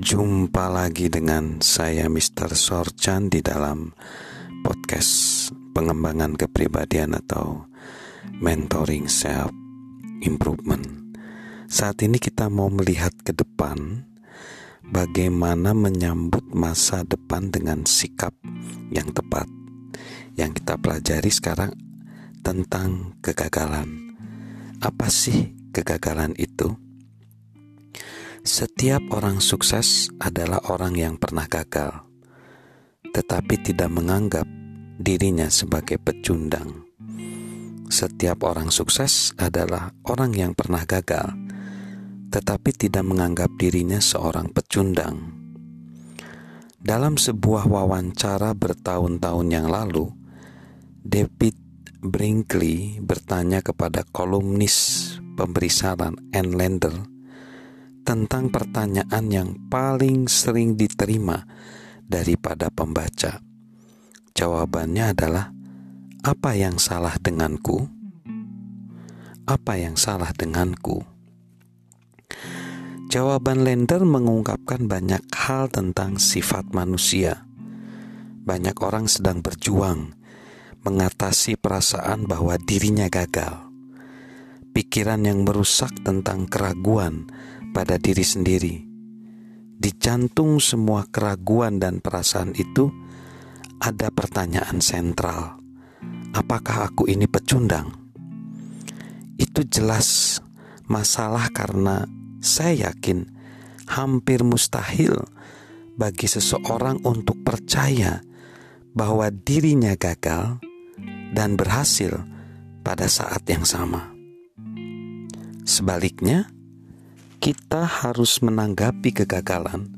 Jumpa lagi dengan saya Mr. Sorchan di dalam podcast pengembangan kepribadian atau mentoring self improvement. Saat ini kita mau melihat ke depan bagaimana menyambut masa depan dengan sikap yang tepat. Yang kita pelajari sekarang tentang kegagalan. Apa sih kegagalan itu? Setiap orang sukses adalah orang yang pernah gagal, tetapi tidak menganggap dirinya sebagai pecundang. Setiap orang sukses adalah orang yang pernah gagal, tetapi tidak menganggap dirinya seorang pecundang. Dalam sebuah wawancara bertahun-tahun yang lalu, David Brinkley bertanya kepada kolumnis pemberi saran Ann Lander tentang pertanyaan yang paling sering diterima daripada pembaca. Jawabannya adalah, "Apa yang salah denganku? Apa yang salah denganku?" Jawaban Lender mengungkapkan banyak hal tentang sifat manusia. Banyak orang sedang berjuang mengatasi perasaan bahwa dirinya gagal, pikiran yang merusak tentang keraguan pada diri sendiri. Di jantung semua keraguan dan perasaan itu ada pertanyaan sentral. Apakah aku ini pecundang? Itu jelas masalah karena saya yakin hampir mustahil bagi seseorang untuk percaya bahwa dirinya gagal dan berhasil pada saat yang sama. Sebaliknya, kita harus menanggapi kegagalan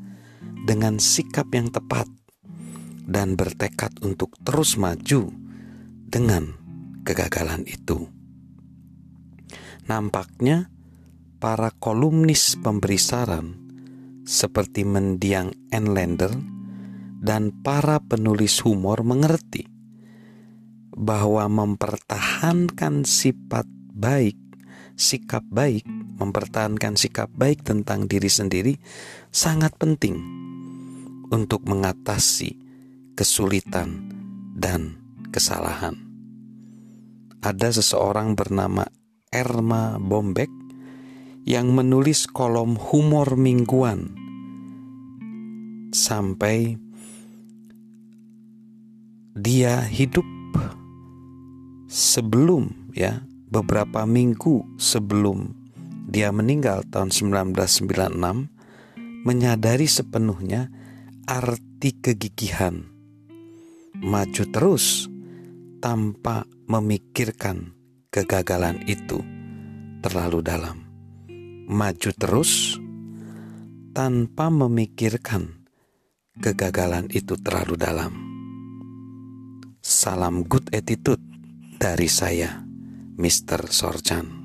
dengan sikap yang tepat dan bertekad untuk terus maju dengan kegagalan itu. Nampaknya para kolumnis pemberi saran seperti mendiang Enlander dan para penulis humor mengerti bahwa mempertahankan sifat baik, sikap baik mempertahankan sikap baik tentang diri sendiri sangat penting untuk mengatasi kesulitan dan kesalahan. Ada seseorang bernama Erma Bombek yang menulis kolom humor mingguan sampai dia hidup sebelum ya beberapa minggu sebelum dia meninggal tahun 1996 menyadari sepenuhnya arti kegigihan. Maju terus tanpa memikirkan kegagalan itu terlalu dalam. Maju terus tanpa memikirkan kegagalan itu terlalu dalam. Salam good attitude dari saya Mr. Sorjan